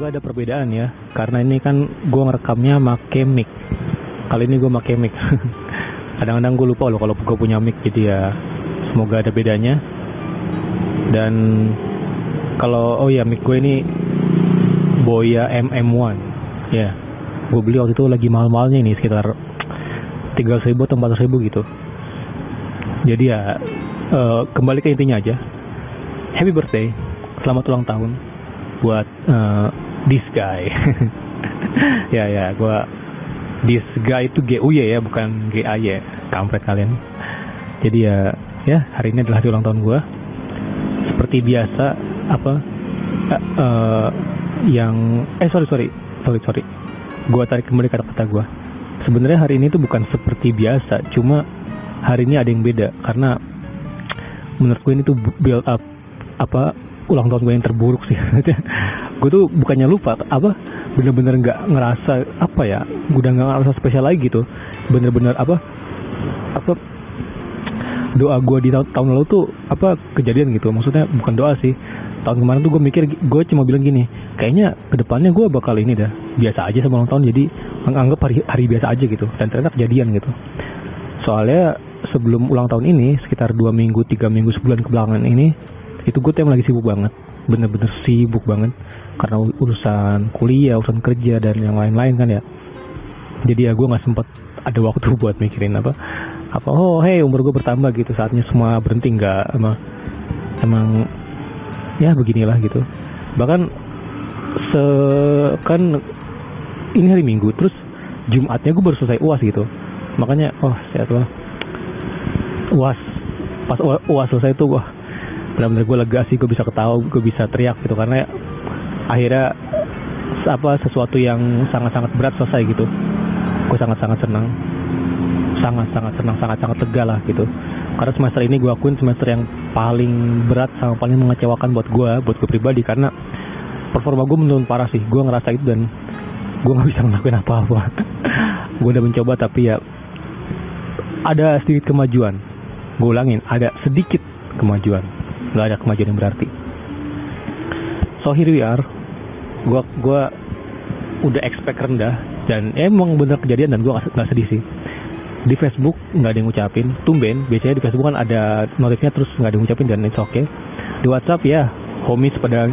Semoga ada perbedaan ya, karena ini kan gue ngerekamnya make mic. Kali ini gue make mic. Kadang-kadang gue lupa loh kalau gue punya mic, jadi ya semoga ada bedanya. Dan kalau oh ya mic gue ini Boya MM1 ya gue beli waktu itu lagi mahal-mahalnya ini sekitar 300 ribu atau 400 ribu gitu jadi ya eh, kembali ke intinya aja happy birthday selamat ulang tahun buat eh, this guy. Ya ya gue this guy itu G U ya bukan G A Y. Kampret kalian. Jadi ya ya hari ini adalah hari ulang tahun gue seperti biasa apa eh, eh, yang eh sorry sorry sorry sorry. Gue tarik kembali kata-kata gue sebenarnya hari ini tuh bukan seperti biasa cuma hari ini ada yang beda. Karena menurut gue ini tuh build up apa ulang tahun gue yang terburuk sih gue tuh bukannya lupa apa bener-bener nggak ngerasa apa ya gue udah nggak ngerasa spesial lagi gitu. Bener-bener apa apa doa gue di tahun, tahun lalu tuh apa kejadian gitu. Maksudnya bukan doa sih tahun kemarin tuh gue mikir gue cuma bilang gini kayaknya ke depannya gue bakal ini dah biasa aja sama ulang tahun jadi menganggap hari hari biasa aja gitu dan ternyata kejadian gitu. Soalnya sebelum ulang tahun ini sekitar dua minggu tiga minggu sebulan kebelakangan ini itu gue tuh emang lagi sibuk banget bener-bener sibuk banget. Karena urusan kuliah urusan kerja dan yang lain-lain kan ya. Jadi ya gue nggak sempet ada waktu buat mikirin apa apa oh hey umur gue bertambah gitu. Saatnya semua berhenti nggak emang emang ya beginilah gitu. Bahkan se kan ini hari minggu terus jumatnya gue baru selesai uas gitu. Makanya oh sehat lah uas pas uas selesai tuh wah benar-benar gue lega sih gue bisa ketawa gue bisa teriak gitu karena akhirnya apa sesuatu yang sangat-sangat berat selesai gitu. Gue sangat-sangat senang. Sangat-sangat senang sangat-sangat lega lah gitu. Karena semester ini gue akuin semester yang paling berat sama paling mengecewakan buat gue buat gue pribadi karena performa gue menurun parah sih. Gue ngerasa itu dan gue nggak bisa ngelakuin apa-apa. Gue udah mencoba tapi ya ada sedikit kemajuan. Gue ulangin ada sedikit kemajuan nggak ada kemajuan yang berarti. So here we are. Gue gua udah expect rendah dan emang bener kejadian dan gue nggak sedih sih. Di Facebook nggak ada yang ngucapin tumben. Biasanya di Facebook kan ada notifnya terus nggak ada yang ngucapin dan it's okay. Di WhatsApp ya homies pada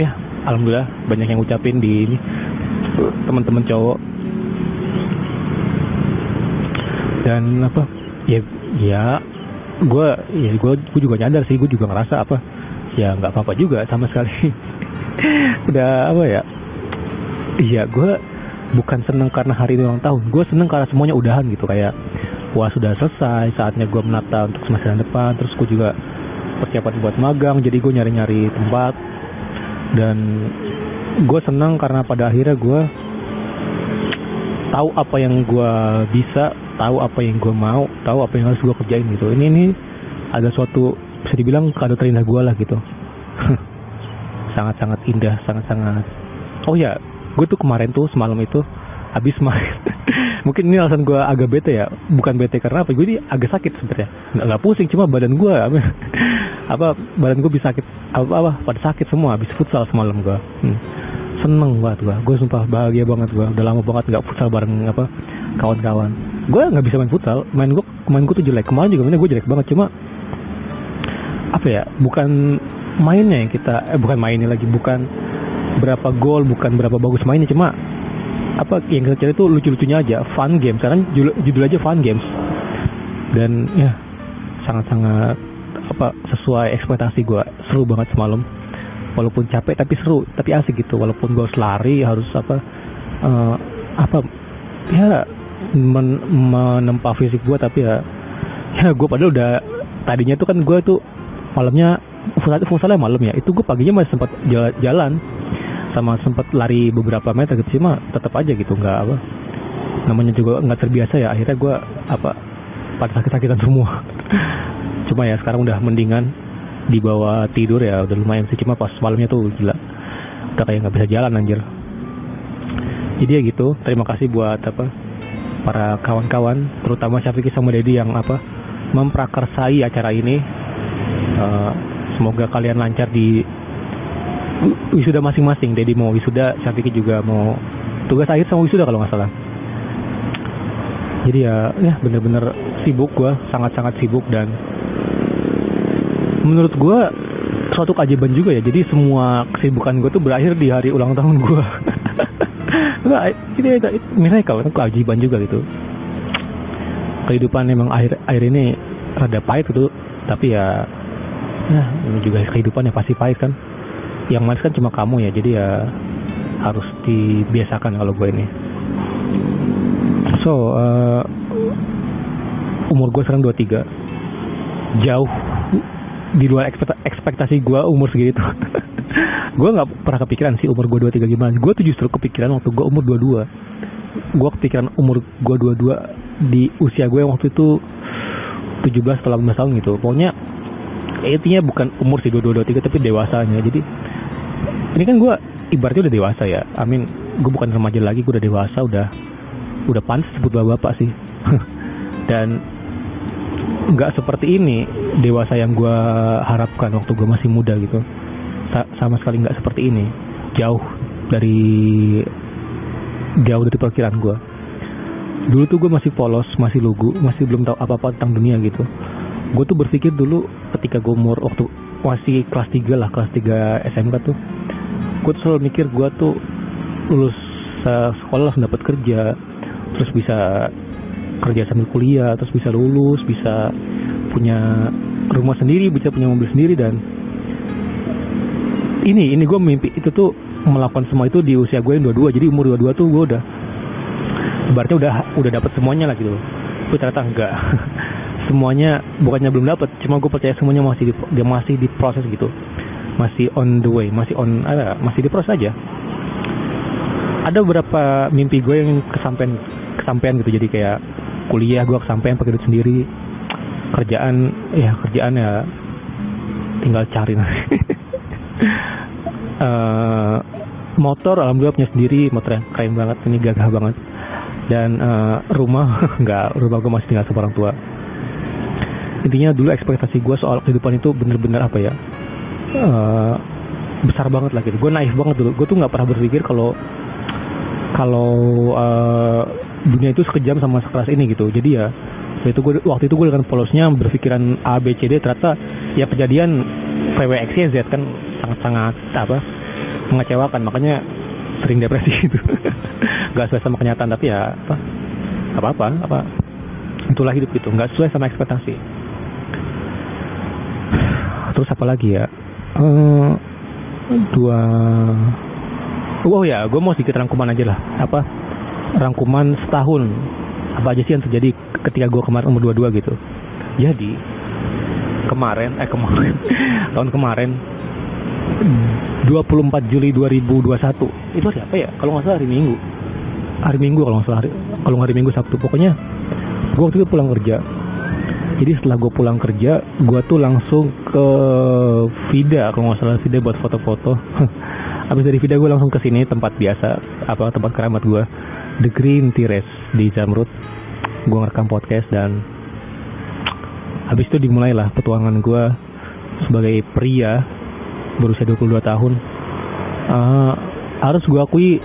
ya alhamdulillah banyak yang ngucapin di ini teman-teman cowok. Dan apa? Ya ya gue ya gue gue juga nyadar sih gue juga ngerasa apa ya nggak apa-apa juga sama sekali. Udah apa ya iya gue bukan seneng karena hari ini ulang tahun gue seneng karena semuanya udahan gitu kayak wah sudah selesai saatnya gue menata untuk semester depan terus gue juga persiapan buat magang jadi gue nyari-nyari tempat. Dan gue senang karena pada akhirnya gue tahu apa yang gue bisa tahu apa yang gue mau tahu apa yang harus gue kerjain gitu. Ini ini ada suatu bisa dibilang kado terindah gue lah gitu. Sangat-sangat indah sangat-sangat. Oh ya gue tuh kemarin tuh semalam itu habis main mungkin ini alasan gue agak bete ya. Bukan bete karena apa gue ini agak sakit sebenarnya. Nggak, nggak pusing cuma badan gue apa, badan gue bisa sakit apa apa pada sakit semua habis futsal semalam gue hmm. seneng banget gue gue sumpah bahagia banget gue udah lama banget nggak futsal bareng apa kawan-kawan. Gue nggak bisa main futsal main gue main gue tuh jelek. Kemarin juga mainnya gue jelek banget cuma apa ya bukan mainnya yang kita eh bukan mainnya lagi bukan berapa gol bukan berapa bagus mainnya cuma apa yang kita cari itu lucu-lucunya aja fun game. Sekarang judul, judul aja fun games. Dan ya sangat-sangat apa sesuai ekspektasi gue seru banget semalam. Walaupun capek tapi seru tapi asik gitu. Walaupun gue harus lari harus apa eh, apa ya men, menempa fisik gue tapi ya ya gue padahal udah tadinya tuh kan gue tuh malamnya futsal futsalnya malam ya itu gue paginya masih sempat jalan, sama sempat lari beberapa meter gitu cuma tetap aja gitu nggak apa. Namanya juga nggak terbiasa ya akhirnya gue apa pada sakit-sakitan semua. Cuma ya sekarang udah mendingan di bawah tidur ya udah lumayan sih cuma pas malamnya tuh gila udah kayak nggak bisa jalan anjir. Jadi ya gitu terima kasih buat apa para kawan-kawan terutama Syafiqi sama Dedi yang apa memprakarsai acara ini. Eh, semoga kalian lancar di wisuda masing-masing. Dedi mau wisuda Syafiqi juga mau tugas akhir sama wisuda kalau nggak salah. Jadi ya ya bener-bener sibuk gue sangat-sangat sibuk dan menurut gue suatu keajaiban juga ya. Jadi semua kesibukan gue tuh berakhir di hari ulang tahun gue Enggak, ini miracle itu keajaiban juga gitu. Kehidupan memang akhir akhir ini rada pahit gitu tapi ya ya ini juga kehidupan ya pasti pahit kan. Yang manis kan cuma kamu ya jadi ya harus dibiasakan kalau gue ini. So uh, umur gue sekarang 23 jauh di luar ekspektasi gue umur segitu gue nggak pernah kepikiran sih umur gue 23 gimana. Gue tuh justru kepikiran waktu gue umur 22 gue kepikiran umur gue 22 di usia gue waktu itu 17 atau 18 tahun gitu. Pokoknya intinya bukan umur sih 22 23 tapi dewasanya. Jadi ini kan gue ibaratnya udah dewasa ya. Amin gue bukan remaja lagi gue udah dewasa udah udah pantas sebut bapak sih. Dan nggak seperti ini dewasa yang gue harapkan waktu gue masih muda gitu sama sekali nggak seperti ini. Jauh dari jauh dari perkiraan gue dulu tuh gue masih polos masih lugu masih belum tahu apa apa tentang dunia gitu. Gue tuh berpikir dulu ketika gue umur waktu masih kelas 3 lah kelas 3 SMK tuh gue tuh selalu mikir gue tuh lulus uh, sekolah langsung dapat kerja. Terus bisa kerja sambil kuliah terus bisa lulus bisa punya rumah sendiri bisa punya mobil sendiri dan ini ini gue mimpi itu tuh melakukan semua itu di usia gue yang 22 jadi umur 22 tuh gue udah berarti udah udah dapat semuanya lah gitu. Tapi ternyata enggak. Semuanya bukannya belum dapat cuma gue percaya semuanya masih di, dia masih di proses gitu. Masih on the way masih on ada masih di proses aja. Ada beberapa mimpi gue yang kesampaian kesampaian gitu. Jadi kayak kuliah gue kesampaian pakai duit sendiri. Kerjaan ya kerjaan ya tinggal cari uh, motor alhamdulillah punya sendiri motor yang keren banget ini gagah banget. Dan uh, rumah nggak rumah gue masih tinggal sama orang tua. Intinya dulu ekspektasi gue soal kehidupan itu bener-bener apa ya uh, besar banget lah gitu. Gue naif banget dulu. Gue tuh nggak pernah berpikir kalau kalau uh, dunia itu sekejam sama sekeras ini gitu. Jadi ya itu gue waktu itu gue dengan polosnya berpikiran A B C D ternyata ya kejadian PWX Z kan sangat-sangat apa mengecewakan. Makanya sering depresi gitu nggak sesuai sama kenyataan tapi ya apa apa apa apa. Itulah hidup gitu. Nggak sesuai sama ekspektasi. Terus apa lagi ya? Uh, dua oh ya gue mau sedikit rangkuman aja lah. Apa rangkuman setahun. Apa aja sih yang terjadi ketika gue kemarin umur 22 gitu? Jadi kemarin eh kemarin. Tahun kemarin. 24 Juli 2021 itu hari apa ya? Kalau nggak salah hari Minggu. Hari Minggu kalau nggak salah. Hari, kalau hari Minggu Sabtu. Pokoknya gue waktu itu pulang kerja. Jadi setelah gue pulang kerja gue tuh langsung ke Vida kalau nggak salah. Vida buat foto-foto. Habis dari Vida gue langsung ke sini tempat biasa apa tempat keramat gue The Green Tea di Zamrud. Gue ngerekam podcast dan habis itu dimulailah petualangan gue sebagai pria berusia 22 tahun. Uh, harus gue akui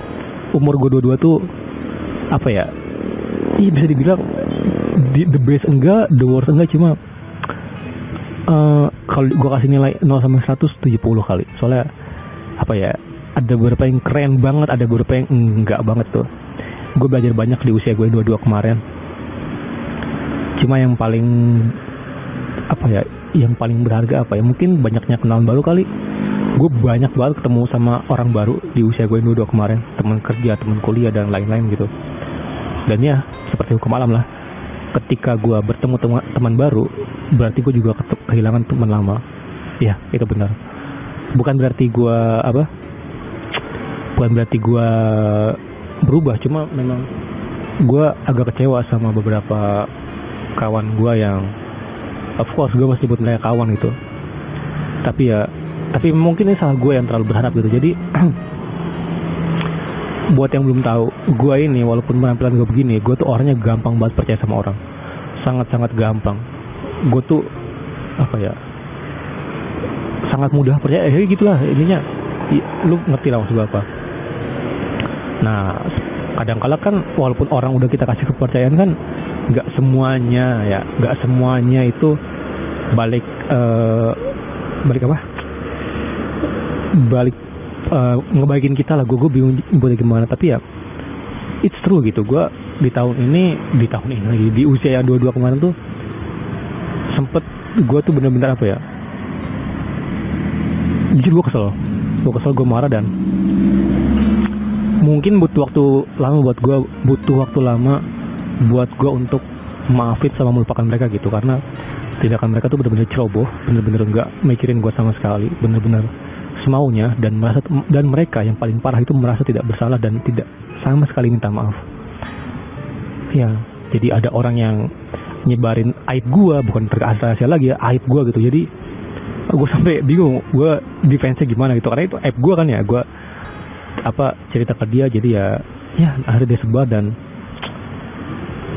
umur gue 22 tuh apa ya iya bisa dibilang di, the best enggak the worst enggak cuma uh, kalau gue kasih nilai 0 sampai 170 kali. Soalnya apa ya ada beberapa yang keren banget ada beberapa yang enggak banget tuh. Gue belajar banyak di usia gue 22 kemarin. Cuma yang paling apa ya yang paling berharga apa ya? Mungkin banyaknya kenalan baru kali. Gue banyak banget ketemu sama orang baru di usia gue 22 kemarin. Teman kerja teman kuliah dan lain-lain gitu. Dan ya seperti hukum alam lah. Ketika gue bertemu teman teman baru berarti gue juga kehilangan teman lama. Ya itu benar. Bukan berarti gue apa bukan berarti gue berubah cuma memang gue agak kecewa sama beberapa kawan gue yang of course gue masih sebut mereka kawan gitu. Tapi ya tapi mungkin ini salah gue yang terlalu berharap gitu. Jadi buat yang belum tahu gue ini walaupun penampilan gue begini gue tuh orangnya gampang banget percaya sama orang. Sangat-sangat gampang. Gue tuh apa ya sangat mudah percaya. Eh gitulah ininya lu ngerti lah maksud gue apa. Nah kadang kala kan walaupun orang udah kita kasih kepercayaan kan nggak semuanya ya. Nggak semuanya itu balik uh, balik apa? Balik uh, ngebaikin kita lah. Gue gue bingung buat gimana. Tapi ya it's true gitu. Gue di tahun ini di tahun ini lagi di usia yang dua-dua kemarin tuh sempet gue tuh bener-bener apa ya? Jujur gue kesel. Gue kesel gue marah dan mungkin butuh waktu lama buat gue butuh waktu lama buat gue untuk maafin sama melupakan mereka gitu. Karena tindakan mereka tuh bener-bener ceroboh bener-bener nggak mikirin gue sama sekali bener-bener semaunya dan merasa dan mereka yang paling parah itu merasa tidak bersalah dan tidak sama sekali minta maaf. Ya jadi ada orang yang nyebarin aib gue bukan terkait lagi ya aib gue gitu. Jadi gue sampai bingung gue defense gimana gitu. Karena itu aib gue kan ya gue apa cerita ke dia jadi ya ya akhirnya dia sebar dan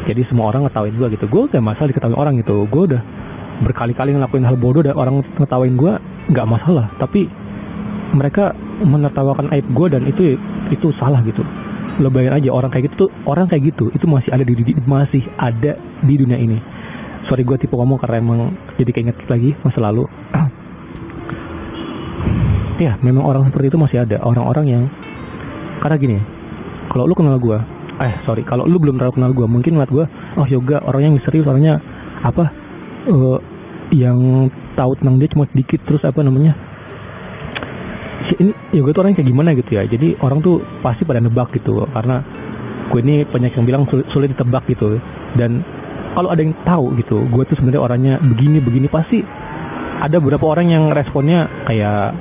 jadi semua orang ngetawain gue gitu. Gue gak masalah diketahui orang gitu. Gue udah berkali-kali ngelakuin hal bodoh dan orang ngetawain gue nggak masalah. Tapi mereka menertawakan aib gue dan itu itu salah gitu. Lo bayangin aja orang kayak gitu tuh orang kayak gitu itu masih ada di, di masih ada di dunia ini. Sorry gue tipe ngomong karena emang jadi keinget lagi masa lalu. Ya memang orang seperti itu masih ada. Orang-orang yang karena gini kalau lu kenal gue eh sorry. Kalau lu belum terlalu kenal gue mungkin ngeliat gue oh yoga orangnya misterius orangnya apa uh, yang tahu tentang dia cuma sedikit terus apa namanya ini yoga tuh orangnya kayak gimana gitu ya? Jadi orang tuh pasti pada nebak gitu karena gue ini banyak yang bilang sulit, sulit ditebak gitu. Dan kalau ada yang tahu gitu gue tuh sebenarnya orangnya begini begini pasti ada beberapa orang yang responnya kayak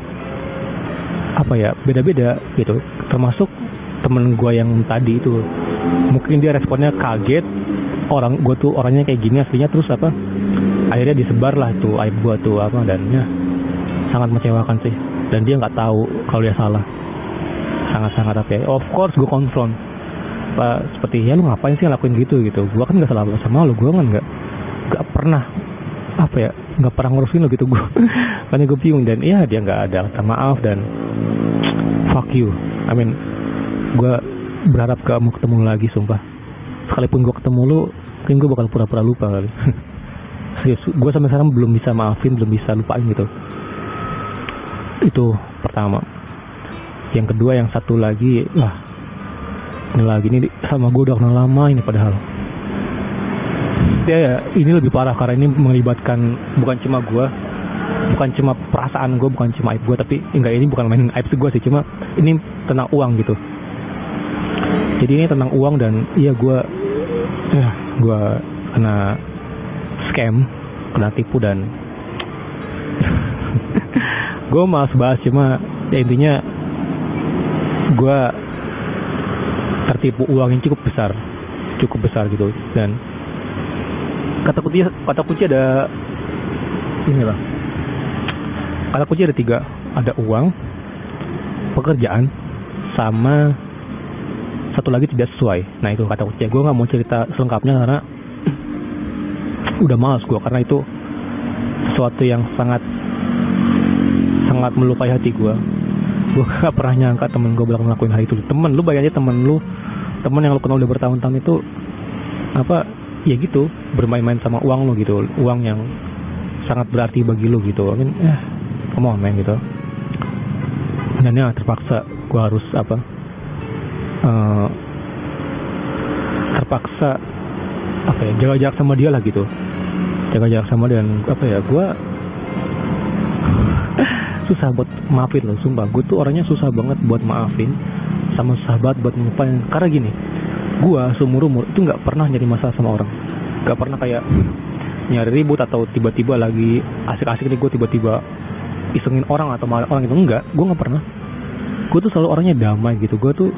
apa ya beda-beda gitu. Termasuk temen gue yang tadi itu mungkin dia responnya kaget. Orang gue tuh orangnya kayak gini aslinya. Terus apa? Akhirnya disebar lah tuh aib gue tuh apa dan ya sangat mengecewakan sih. Dan dia nggak tahu kalau dia salah. Sangat-sangat apa ya? Of course gue konfront apa seperti ya lu ngapain sih ngelakuin gitu? Gitu. Gue kan nggak salah sama lu. Gue kan nggak nggak pernah apa ya nggak pernah ngurusin lo gitu. Gue makanya gue bingung. Dan iya dia nggak ada kata maaf dan fuck you. I mean gue berharap gak mau ketemu lagi sumpah. Sekalipun gue ketemu lu mungkin gue bakal pura-pura lupa kali. Serius gue sampai sekarang belum bisa maafin belum bisa lupain gitu. Itu pertama. Yang kedua yang satu lagi lah ini lagi ini sama gue udah kenal lama ini padahal. Ya, ya ini lebih parah karena ini melibatkan bukan cuma gue bukan cuma perasaan gue bukan cuma aib gue tapi enggak ini bukan main aib gue sih cuma ini tentang uang gitu jadi ini tentang uang dan iya gue ya gue kena scam kena tipu dan gue malas bahas cuma ya intinya gue tertipu uang yang cukup besar cukup besar gitu. Dan kata kunci kata kunci ada ini lah. Kata kunci ada tiga ada uang pekerjaan sama satu lagi tidak sesuai. Nah itu kata kunci gue nggak mau cerita selengkapnya karena udah males gue karena itu sesuatu yang sangat sangat melukai hati gue gue gak pernah nyangka temen gue bakal ngelakuin hal itu. Temen lu bayangin temen lu temen yang lu kenal udah bertahun-tahun itu apa ya gitu bermain-main sama uang lu gitu. Uang yang sangat berarti bagi lu gitu. I mean, eh come on man gitu. Dan ya terpaksa gue harus apa uh, terpaksa apa ya jaga jarak sama dia lah gitu. Jaga jarak sama dia dan apa ya gue susah buat maafin loh sumpah. Gue tuh orangnya susah banget buat maafin sama sahabat buat ngelupain. Karena gini gue seumur umur itu nggak pernah nyari masalah sama orang. Nggak pernah kayak nyari ribut atau tiba-tiba lagi asik-asik nih gue tiba-tiba isengin orang atau malah orang itu enggak gue nggak pernah. Gue tuh selalu orangnya damai gitu. Gue tuh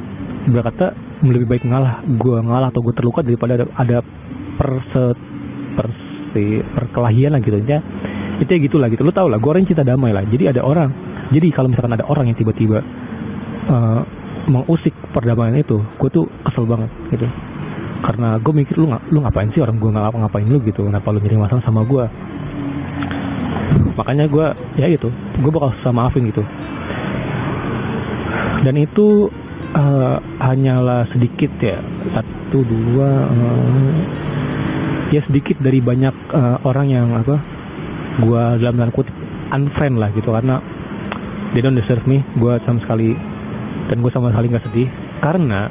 berkata lebih baik ngalah. Gue ngalah atau gue terluka daripada ada, ada perse persi perkelahian lah gitu. Ya itu ya gitulah gitu. Lu tau lah gue orang cinta damai lah. Jadi ada orang jadi kalau misalkan ada orang yang tiba-tiba uh, mengusik perdamaian itu gue tuh kesel banget gitu. Karena gue mikir lu nggak lu ngapain sih orang gue nggak ngapain lu gitu? Kenapa lu nyari masalah sama gue makanya gue ya itu gue bakal susah maafin gitu. Dan itu uh, hanyalah sedikit ya. Satu dua uh, ya sedikit dari banyak uh, orang yang apa gua dalam tanda kutip unfriend lah gitu. Karena they don't deserve me. Gue sama sekali dan gue sama sekali nggak sedih. Karena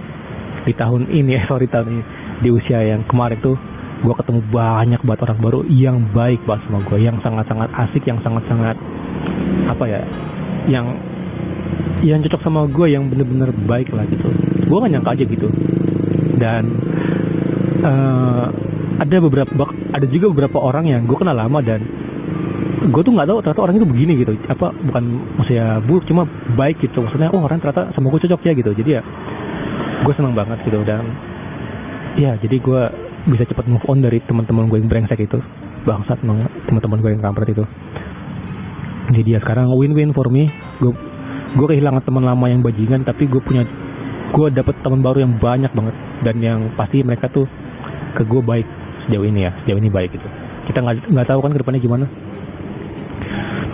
di tahun ini sorry tahun ini di usia yang kemarin tuh gue ketemu banyak banget orang baru yang baik banget sama gue yang sangat-sangat asik yang sangat-sangat apa ya yang yang cocok sama gue yang bener-bener baik lah gitu. Gue gak nyangka aja gitu. Dan uh, ada beberapa ada juga beberapa orang yang gue kenal lama dan gue tuh nggak tahu ternyata orang itu begini gitu. Apa bukan maksudnya buruk cuma baik gitu. Maksudnya oh orang ternyata sama gue cocok ya gitu. Jadi ya gue senang banget gitu. Dan ya jadi gue bisa cepat move on dari teman-teman gue yang brengsek itu. Bangsat teman-teman gue yang kampret itu. Jadi ya sekarang win-win for me. Gue gue kehilangan teman lama yang bajingan tapi gue punya gue dapet teman baru yang banyak banget. Dan yang pasti mereka tuh ke gue baik sejauh ini ya sejauh ini baik gitu. Kita nggak nggak tahu kan ke depannya gimana.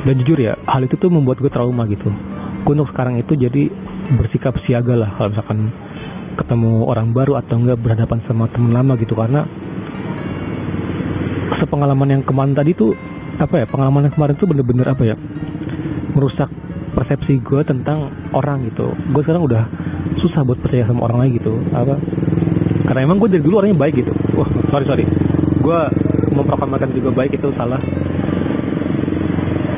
Dan jujur ya hal itu tuh membuat gue trauma gitu. Gue untuk sekarang itu jadi bersikap siaga lah kalau misalkan ketemu orang baru atau enggak berhadapan sama temen lama gitu. Karena sepengalaman yang kemarin tadi tuh apa ya pengalaman yang kemarin tuh bener-bener apa ya merusak persepsi gue tentang orang gitu. Gue sekarang udah susah buat percaya sama orang lagi gitu. Apa? Karena emang gue dari dulu orangnya baik gitu. Wah sorry sorry. Gue memproklamirkan juga baik itu salah.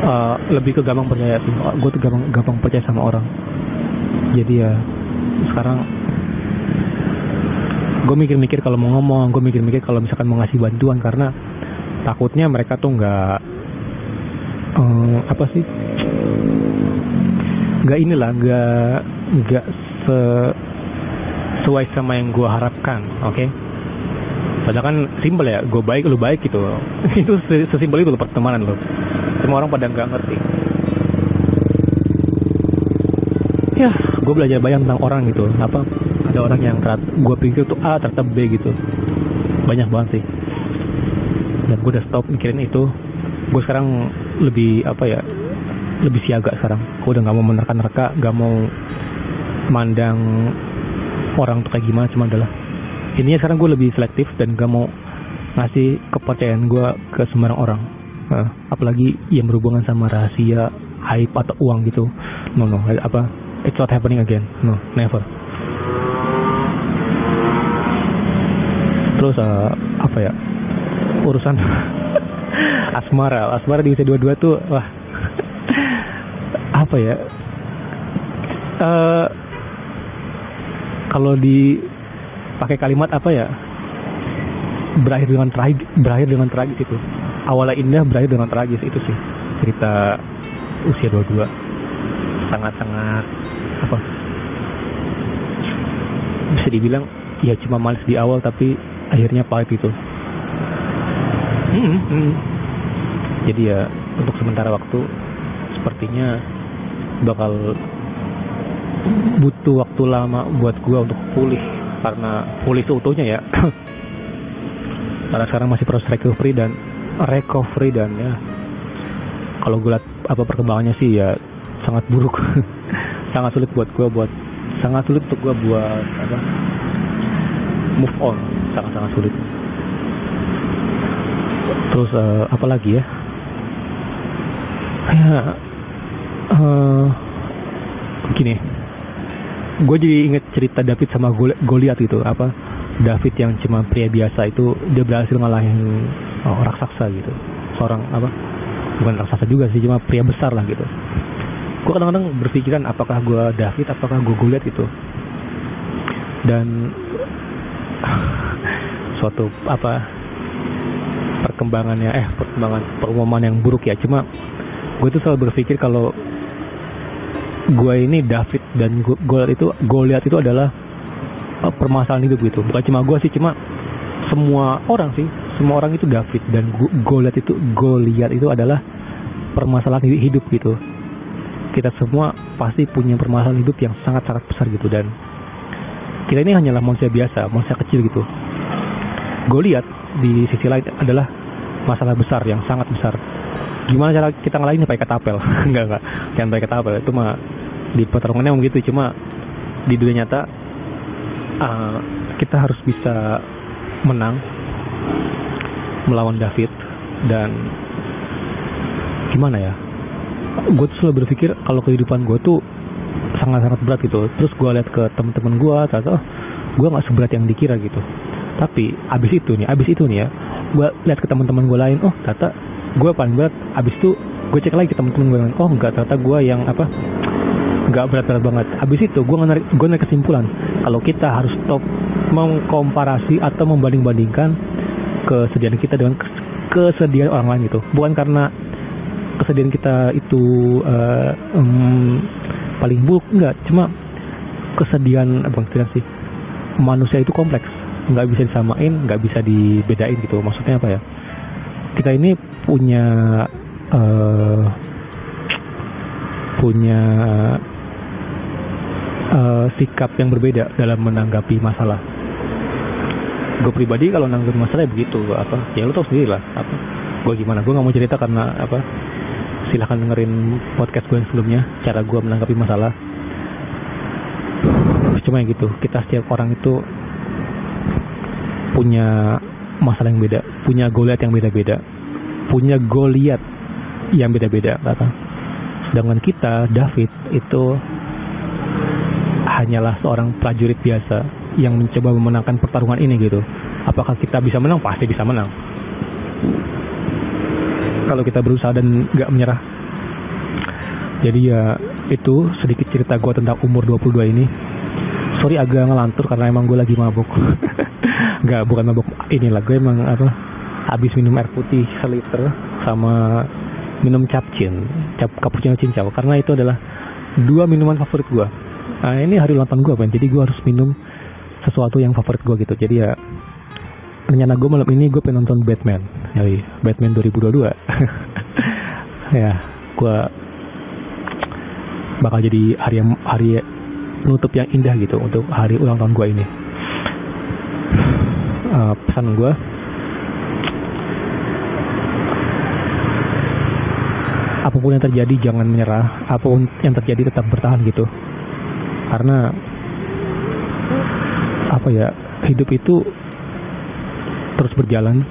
Uh, lebih ke gampang percaya. Gue tuh gampang gampang percaya sama orang. Jadi ya sekarang gue mikir-mikir kalau mau ngomong gue mikir-mikir kalau misalkan mau ngasih bantuan. Karena takutnya mereka tuh nggak um, apa sih nggak inilah nggak nggak se sesuai sama yang gue harapkan oke? Okay? Padahal kan simpel ya, gue baik, lu baik gitu. itu sesimpel itu pertemanan lo semua orang pada nggak ngerti. Ya gue belajar banyak tentang orang gitu. Apa ada orang yang gue pikir tuh A ternyata B gitu. Banyak banget sih. Dan gue udah stop mikirin itu. Gue sekarang lebih apa ya lebih siaga sekarang. Gue udah nggak mau menerka-nerka nggak mau mandang orang tuh kayak gimana cuma adalah ininya sekarang gue lebih selektif dan gak mau ngasih kepercayaan gue ke sembarang orang. Uh, apalagi yang berhubungan sama rahasia hype atau uang gitu. No no apa it's not happening again. No never. Terus uh, apa ya urusan asmara. Asmara di usia dua-dua tuh wah apa ya uh, kalau di pakai kalimat apa ya berakhir dengan tragis berakhir dengan tragis itu. Awalnya indah berakhir dengan tragis itu sih cerita usia 22 sangat-sangat apa bisa dibilang ya cuma malis di awal tapi akhirnya pahit itu. Hmm, hmm. jadi ya untuk sementara waktu sepertinya bakal butuh waktu lama buat gua untuk pulih karena pulih itu utuhnya ya. Karena sekarang masih proses recovery dan recovery dan ya kalau gue lihat apa perkembangannya sih ya sangat buruk. Sangat sulit buat gue buat sangat sulit untuk gue buat apa move on. Sangat sangat sulit. Terus uh, apa lagi ya? Ya uh, gini. Gue jadi inget cerita David sama Goliat gitu. Apa? David yang cuma pria biasa itu dia berhasil ngalahin oh, raksasa gitu. Seorang apa? Bukan raksasa juga sih cuma pria besar lah gitu. Gue kadang-kadang berpikiran apakah gue David apakah gue Goliat itu dan suatu apa perkembangannya eh perkembangan pengumuman yang buruk ya. Cuma gue tuh selalu berpikir kalau gue ini David dan Goliat itu Goliat itu adalah uh, permasalahan hidup gitu. Bukan cuma gue sih cuma semua orang sih. Semua orang itu David dan Goliat itu Goliat itu adalah permasalahan hidup gitu. Kita semua pasti punya permasalahan hidup yang sangat-sangat besar gitu. Dan kita ini hanyalah manusia biasa manusia kecil gitu. Goliat di sisi lain adalah masalah besar yang sangat besar gimana cara kita ngalahin pakai ketapel? Enggak enggak. Jangan pakai ketapel itu mah di pertarungannya begitu cuma di dunia nyata uh, kita harus bisa menang melawan David dan gimana ya? Gue tuh selalu berpikir kalau kehidupan gue tuh sangat-sangat berat gitu. Terus gue lihat ke teman-teman gue ternyata oh, gue nggak seberat yang dikira gitu. Tapi abis itu nih abis itu nih ya gue lihat ke teman-teman gue lain oh ternyata gue paling berat abis itu gue cek lagi ke teman-teman gue oh enggak ternyata gue yang apa nggak berat-berat banget. Abis itu gue narik gue narik kesimpulan kalau kita harus stop mengkomparasi atau membanding-bandingkan kesedihan kita dengan kesedihan orang lain gitu. Bukan karena kesedihan kita itu uh, um, paling buruk enggak. Cuma kesedihan apa kesedihan sih manusia itu kompleks. Nggak bisa disamain nggak bisa dibedain gitu. Maksudnya apa ya? Kita ini punya uh, punya uh, sikap yang berbeda dalam menanggapi masalah. Gue pribadi kalau nanggapi masalah ya begitu apa ya lo tau sendiri lah apa gue gimana gue nggak mau cerita karena apa silahkan dengerin podcast gue yang sebelumnya cara gue menanggapi masalah. Cuma yang gitu kita setiap orang itu punya masalah yang beda punya goliat yang beda-beda punya goliat yang beda-beda kata sedangkan kita David itu hanyalah seorang prajurit biasa yang mencoba memenangkan pertarungan ini gitu. Apakah kita bisa menang? Pasti bisa menang. Kalau kita berusaha dan nggak menyerah. Jadi ya itu sedikit cerita gue tentang umur 22 ini. Sorry agak ngelantur karena emang gue lagi mabuk. Nggak bukan mabuk inilah gue emang apa habis minum air putih seliter sama minum capcin cap cappuccino cincau karena itu adalah dua minuman favorit gue nah ini hari ulang tahun gue kan jadi gue harus minum sesuatu yang favorit gue gitu. Jadi ya rencana gue malam ini gue pengen nonton Batman. Jadi Batman 2022 ya gue bakal jadi hari yang hari nutup yang indah gitu untuk hari ulang tahun gue ini. Uh, pesan gue apa pun yang terjadi jangan menyerah. Apa pun yang terjadi tetap bertahan gitu. Karena apa ya hidup itu terus berjalan.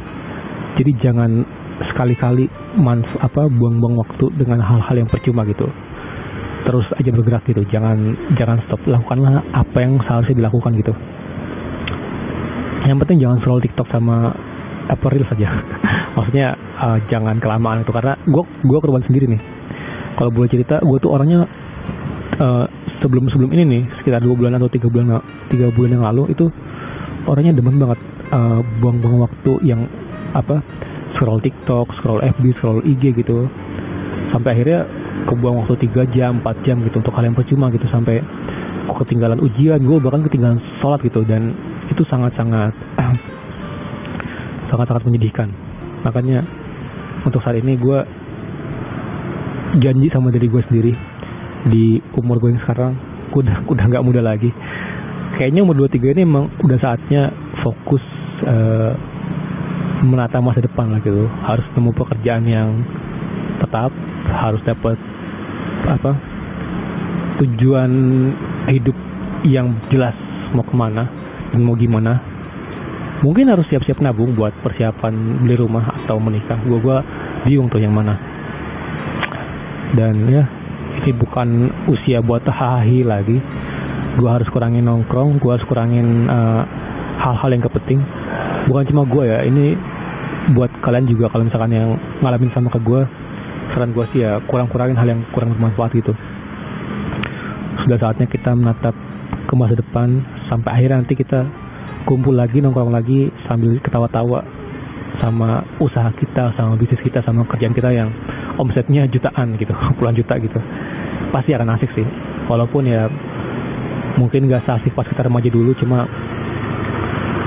Jadi jangan sekali-kali manf apa buang-buang waktu dengan hal-hal yang percuma gitu. Terus aja bergerak gitu. Jangan jangan stop. Lakukanlah apa yang seharusnya dilakukan gitu. Yang penting jangan scroll TikTok sama apa saja maksudnya uh, jangan kelamaan itu karena gue gue korban sendiri nih. Kalau boleh cerita gue tuh orangnya uh, sebelum sebelum ini nih sekitar dua bulan atau tiga bulan tiga bulan yang lalu itu orangnya demen banget uh, buang-buang waktu yang apa scroll TikTok, scroll FB, scroll IG gitu. Sampai akhirnya kebuang waktu 3 jam, 4 jam gitu untuk hal yang percuma gitu sampai kok ketinggalan ujian, gue bahkan ketinggalan sholat gitu dan itu sangat-sangat sangat-sangat menyedihkan makanya untuk saat ini gue janji sama diri gue sendiri. Di umur gue yang sekarang gue udah udah nggak muda lagi. Kayaknya umur 23 ini emang udah saatnya fokus uh, menata masa depan lah gitu. Harus nemu pekerjaan yang tetap harus dapat apa tujuan hidup yang jelas mau ke mana dan mau gimana mungkin harus siap-siap nabung buat persiapan beli rumah atau menikah. Gua gua bingung tuh yang mana. Dan ya ini bukan usia buat hahi lagi. Gua harus kurangin nongkrong gua harus kurangin uh, hal-hal yang kepenting. Bukan cuma gue ya ini buat kalian juga kalau misalkan yang ngalamin sama ke gue saran gue sih ya kurang-kurangin hal yang kurang bermanfaat gitu. Sudah saatnya kita menatap ke masa depan sampai akhirnya nanti kita kumpul lagi nongkrong lagi sambil ketawa-tawa sama usaha kita sama bisnis kita sama kerjaan kita yang omsetnya jutaan gitu puluhan juta gitu. Pasti akan asik sih. Walaupun ya mungkin gak seasik pas kita remaja dulu cuma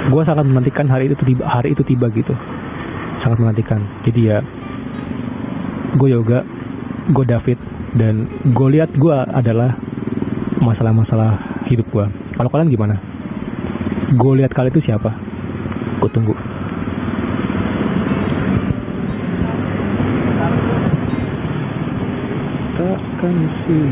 gue sangat menantikan hari itu tiba hari itu tiba gitu. Sangat menantikan. Jadi ya gue yoga gue David dan gue lihat gue adalah masalah-masalah hidup gue kalau kalian gimana gue lihat kalian itu siapa? Gue tunggu. Takkan sih